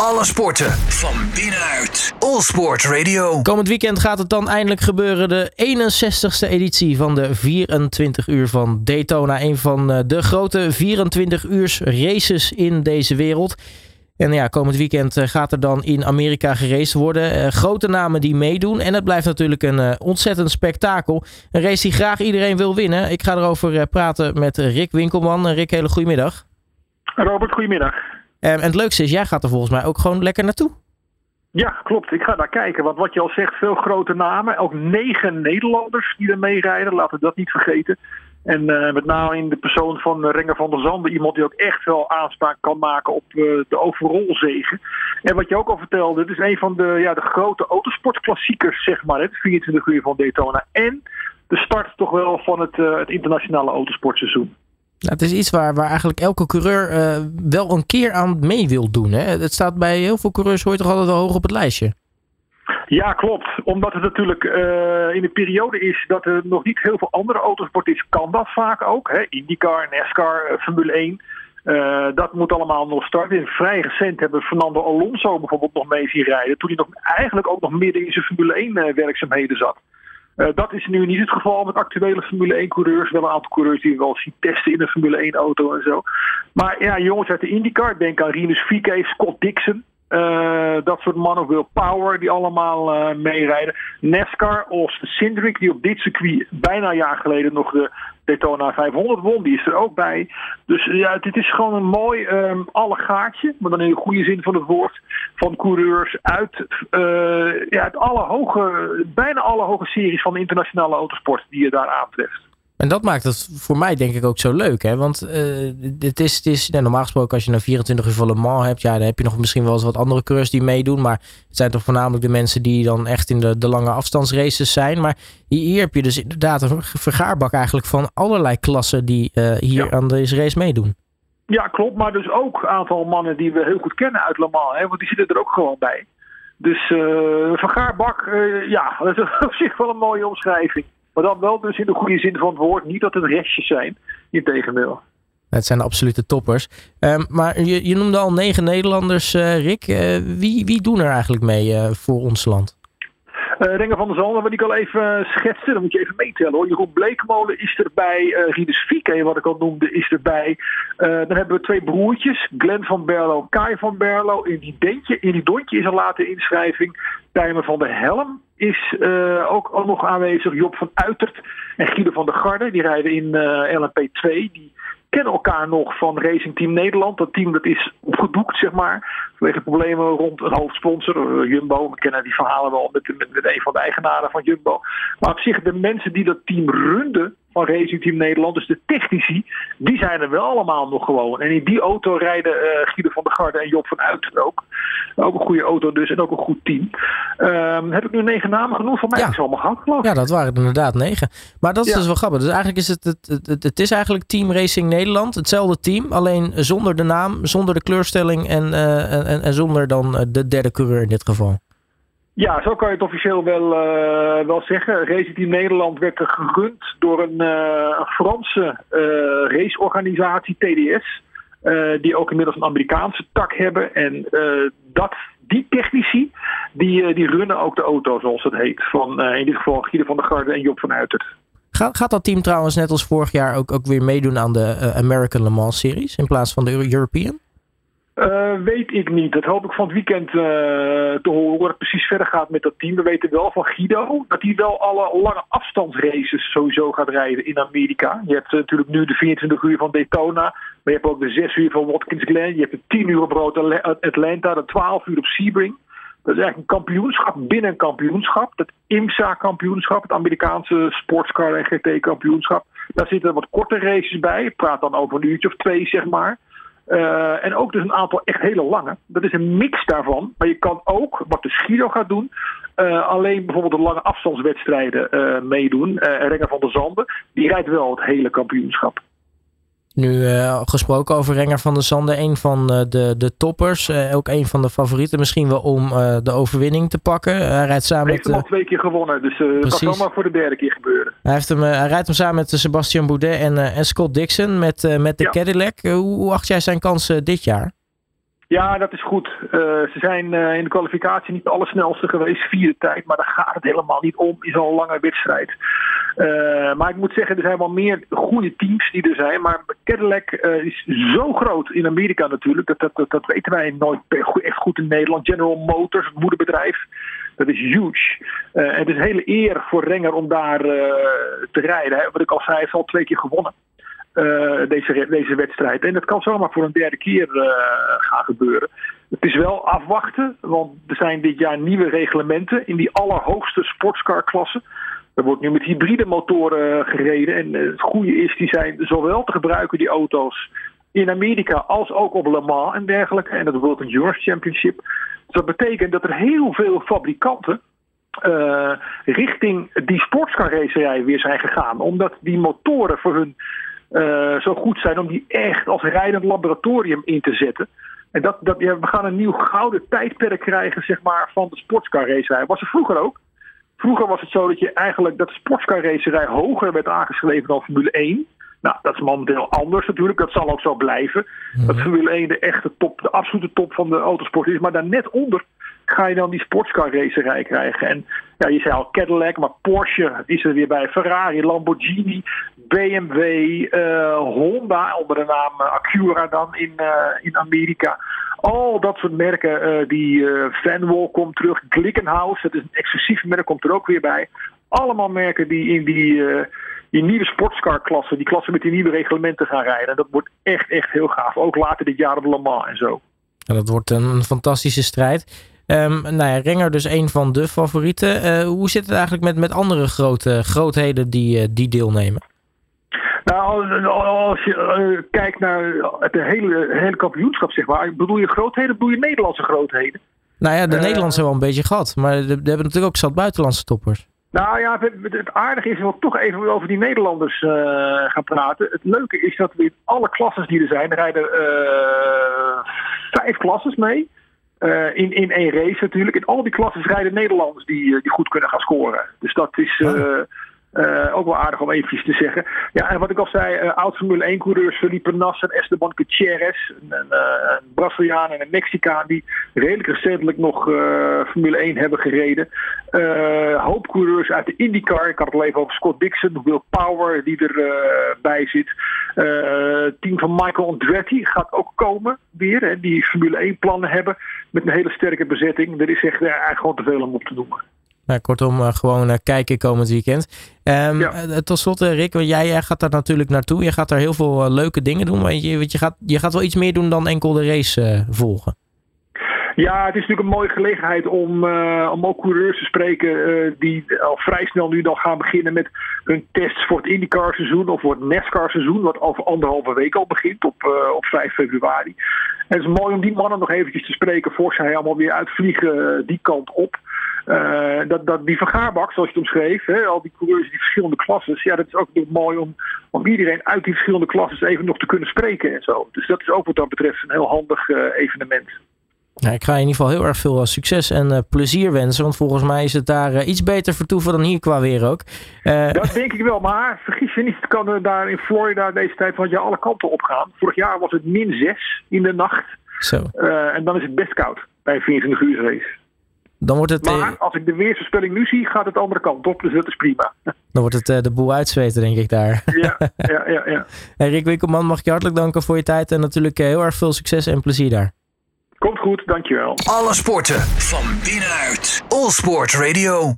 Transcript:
Alle sporten van binnenuit. All Sport Radio. Komend weekend gaat het dan eindelijk gebeuren. De 61ste editie van de 24 uur van Daytona. Een van eh, de grote 24 uurs races in deze wereld. En ja, komend weekend eh, gaat er dan in Amerika geraced worden. Uh, grote namen die meedoen. En het blijft natuurlijk een uh, ontzettend spektakel. Een race die graag iedereen wil winnen. Ik ga erover praten met Rick Winkelman. Rick, hele goedemiddag. Robert, goedemiddag. En het leukste is, jij gaat er volgens mij ook gewoon lekker naartoe. Ja, klopt. Ik ga daar kijken. Want wat je al zegt, veel grote namen. Ook negen Nederlanders die er meerijden. Laten we dat niet vergeten. En uh, met name in de persoon van Renger van der Zanden. Iemand die ook echt wel aanspraak kan maken op uh, de overall zegen. En wat je ook al vertelde, het is een van de, ja, de grote autosportklassiekers, zeg maar. Het 24 uur van Daytona. En de start toch wel van het, het internationale autosportseizoen. Nou, het is iets waar, waar eigenlijk elke coureur wel een keer aan mee wil doen. Hè? Het staat bij heel veel coureurs hoor je toch altijd hoog op het lijstje. Ja, klopt. Omdat het natuurlijk uh, in de periode is dat er nog niet heel veel andere autosport is, kan dat vaak ook. Hè? IndyCar, NASCAR, uh, Formule 1. Uh, dat moet allemaal nog starten. Vrij recent hebben we Fernando Alonso bijvoorbeeld nog mee zien rijden. Toen hij nog, eigenlijk ook nog midden in zijn Formule 1 werkzaamheden zat. Dat is nu niet het geval met actuele Formule 1 coureurs. Wel een aantal coureurs die we wel zien testen in een Formule 1 auto en zo. Maar ja, jongens uit de IndyCar. Denk aan Rinus VK, Scott Dixon. Uh, dat soort mannen, Will Power, die allemaal uh, meerijden. NASCAR, Austin Cindric, die op dit circuit bijna een jaar geleden nog de Daytona 500 won, die is er ook bij. Dus ja, dit is gewoon een mooi um, allegaatje, maar dan in de goede zin van het woord, van coureurs uit, uh, ja, uit alle hoge, bijna alle hoge series van de internationale autosport die je daar aantreft. En dat maakt het voor mij denk ik ook zo leuk. Hè? Want uh, het is, het is nou, normaal gesproken als je een 24 uur van Le Mans hebt. Ja, dan heb je nog misschien wel eens wat andere coureurs die meedoen. Maar het zijn toch voornamelijk de mensen die dan echt in de, de lange afstandsraces zijn. Maar hier, hier heb je dus inderdaad een vergaarbak eigenlijk van allerlei klassen die uh, hier ja. aan deze race meedoen. Ja, klopt. Maar dus ook een aantal mannen die we heel goed kennen uit Le Mans. Hè? Want die zitten er ook gewoon bij. Dus uh, vergaarbak, ja, dat is op zich wel een mooie omschrijving. Maar dan wel dus in de goede zin van het woord. Niet dat het restjes zijn. Integendeel. Het zijn absolute toppers. Um, maar je, je, noemde al negen Nederlanders, uh, Rick. Uh, wie, wie doen er eigenlijk mee uh, voor ons land? Uh, van der Zalm, wat ik al even schetsen, dan moet je even meetellen hoor. Jeroen Bleekmolen is erbij, uh, Rinus wat ik al noemde, is erbij. Dan hebben we twee broertjes, Glenn van Berlo, Kai van Berlo. In die, dentje, in die dontje is een late inschrijving. Tijmen van der Helm is ook, ook nog aanwezig. Job van Uitert en Guido van der Garde, die rijden in LMP2. Die kennen elkaar nog van Racing Team Nederland. Dat team dat is opgedoekt, zeg maar. Vanwege problemen rond een hoofdsponsor, uh, Jumbo. We kennen die verhalen wel met, met, met, een van de eigenaren van Jumbo. Maar op zich, de mensen die dat team runden van Racing Team Nederland, dus de technici, die zijn er wel allemaal nog gewoon. En in die auto rijden uh, Guido van der Garde en Job van Uiten ook. Ook een goede auto dus en ook een goed team. Um, heb ik nu negen namen genoeg? Van mij ja. is allemaal gehad, geloof ik. Ja, dat waren er inderdaad negen. Maar dat is ja. dus wel grappig. Dus eigenlijk is het, het, het, het, is eigenlijk Team Racing Nederland. Hetzelfde team, alleen zonder de naam, zonder de kleurstelling en, uh, en, en zonder dan de derde coureur in dit geval. Ja, zo kan je het officieel wel, uh, wel zeggen. Racing Team Nederland werd gerund door een, uh, Franse uh, raceorganisatie, TDS. Die ook inmiddels een Amerikaanse tak hebben. En dat, die technici, die, die runnen ook de auto, zoals het heet. Van in dit geval Guido van der Garde en Job van Uitert. Gaat, gaat dat team trouwens net als vorig jaar ook, ook weer meedoen aan de American Le Mans series in plaats van de European? Uh, weet ik niet. Dat hoop ik van het weekend uh, te horen hoe het precies verder gaat met dat team. We weten wel van Guido dat hij wel alle lange afstandsraces sowieso gaat rijden in Amerika. Je hebt uh, natuurlijk nu de 24 uur van Daytona. Maar je hebt ook de 6 uur van Watkins Glen. Je hebt de 10 uur op Road Atlanta. De 12 uur op Sebring. Dat is eigenlijk een kampioenschap binnen een kampioenschap. Het IMSA-kampioenschap, het Amerikaanse sportscar en GT-kampioenschap. Daar zitten wat korte races bij. Ik praat dan over een uurtje of twee, zeg maar. Uh, en ook dus een aantal echt hele lange. Dat is een mix daarvan. Maar je kan ook, wat de Schido gaat doen, uh, alleen bijvoorbeeld de lange afstandswedstrijden uh, meedoen. Renger van der Zanden, die rijdt wel het hele kampioenschap. Nu uh, gesproken over Renger van der Zanden, een van uh, de, de toppers. Uh, ook een van de favorieten misschien wel om de overwinning te pakken. Hij rijdt samen hij heeft met... hem al twee keer gewonnen, dus dat kan zomaar voor de derde keer gebeuren. Hij, heeft hem, hij rijdt hem samen met Sebastian Boudet en, en Scott Dixon met, met de ja. Cadillac. hoe, hoe acht jij zijn kansen dit jaar? Ja, dat is goed. Ze zijn in de kwalificatie niet de allersnelste geweest, vierde tijd. Maar daar gaat het helemaal niet om in zo'n lange wedstrijd. Uh, maar ik moet zeggen, er zijn wel meer goede teams die er zijn. Maar Cadillac is zo groot in Amerika natuurlijk. Dat, dat, dat, weten wij nooit echt goed in Nederland. General Motors, het moederbedrijf. Dat is huge. Uh, het is een hele eer voor Renger om daar te rijden. Wat ik al zei, hij heeft al twee keer gewonnen. Deze, deze wedstrijd. En dat kan zomaar voor een derde keer gaan gebeuren. Het is wel afwachten, want er zijn dit jaar nieuwe reglementen in die allerhoogste sportscarklasse. Er wordt nu met hybride motoren gereden. En het goede is, die zijn zowel te gebruiken, die auto's, in Amerika als ook op Le Mans en dergelijke. En dat World Endurance Championship. Dus dat betekent dat er heel veel fabrikanten uh, richting die sportscarracerij weer zijn gegaan. Omdat die motoren voor hun zo goed zijn om die echt als rijdend laboratorium in te zetten. En dat, dat, we gaan een nieuw gouden tijdperk krijgen zeg maar, van de sportscarracerij. Was er vroeger ook. Vroeger was het zo dat je eigenlijk dat sportscarracerij hoger werd aangeschreven dan Formule 1. Nou, dat is momenteel anders natuurlijk. Dat zal ook zo blijven. Dat Formule 1 de echte top, de absolute top van de autosport is. Maar daar net onder ga je dan die sportscar racerij krijgen. En ja, je zei al Cadillac, maar Porsche is er weer bij. Ferrari, Lamborghini, BMW, uh, Honda onder de naam eh, Acura dan in, uh, in Amerika. Al dat soort merken, die Vanwall komt terug, Glickenhaus, dat is een exclusief merk, komt er ook weer bij. Allemaal merken die in die die nieuwe sportscar-klasse, die klasse met die nieuwe reglementen gaan rijden. En dat wordt echt, echt heel gaaf. Ook later dit jaar op Le Mans en zo. Dat wordt een fantastische strijd. Um, nou ja, Renger dus een van de favorieten. Hoe zit het eigenlijk met, met andere grote, grootheden die, die deelnemen? Nou, als je uh, kijkt naar het hele, hele kampioenschap, zeg maar. Bedoel je grootheden, bedoel je Nederlandse grootheden? Nou ja, de Nederlandse wel een beetje gehad. Maar we hebben natuurlijk ook zat buitenlandse toppers. Nou ja, het, aardige is dat we toch even over die Nederlanders uh, gaan praten. Het leuke is dat we in alle klasses die er zijn, er rijden uh, vijf klasses mee. Uh, in, in één race natuurlijk. In al die klasses rijden Nederlanders die, die goed kunnen gaan scoren. Dus dat is. Oh. Uh, ook wel aardig om even te zeggen. Ja, en wat ik al zei, uh, oud Formule 1-coureurs Felipe Nasser Esteban Gutierrez. Een, een, een, Braziliaan en een Mexicaan die redelijk recentelijk nog Formule 1 hebben gereden. hoop coureurs uit de IndyCar. Ik had het al even over Scott Dixon, Will Power die erbij zit. team van Michael Andretti gaat ook komen weer. Hè, die Formule 1 plannen hebben met een hele sterke bezetting. Er is echt eigenlijk gewoon te veel om op te noemen. Nou, kortom, uh, gewoon uh, kijken komend weekend. Um, ja. uh, tot slot, Rick, want jij, gaat daar natuurlijk naartoe. Je gaat daar heel veel leuke dingen doen. Want je, want je, gaat, je gaat wel iets meer doen dan enkel de race volgen. Ja, het is natuurlijk een mooie gelegenheid om, om ook coureurs te spreken die al vrij snel nu dan gaan beginnen met hun tests voor het IndyCar seizoen of voor het NASCAR seizoen, wat over anderhalve week al begint op, op 5 februari. En het is mooi om die mannen nog eventjes te spreken voor zij allemaal weer uitvliegen die kant op. Uh, dat, dat, die vergaarbak, zoals je het omschreef, hè, al die coureurs die verschillende klasses, ja, dat is ook mooi om, om iedereen uit die verschillende klasses even nog te kunnen spreken en zo. Dus dat is ook wat dat betreft een heel handig uh, evenement. Ja, ik ga in ieder geval heel erg veel succes en uh, plezier wensen. Want volgens mij is het daar uh, iets beter vertoeven dan hier qua weer ook. Dat denk ik wel. Maar vergis je niet, het kan daar in Florida deze tijd van jaar alle kanten op gaan. Vorig jaar was het min 6 in de nacht. Zo. en dan is het best koud bij een 24 uur race. Dan wordt het, maar als ik de weersvoorspelling nu zie, gaat het de andere kant op. Dus dat is prima. Dan wordt het uh, de boel uitzweten, denk ik daar. Ja, ja, ja. ja. Hey Rick Winkelman, mag ik je hartelijk danken voor je tijd. En natuurlijk heel erg veel succes en plezier daar. Komt goed, dankjewel. Alle sporten van binnenuit. All Sport Radio.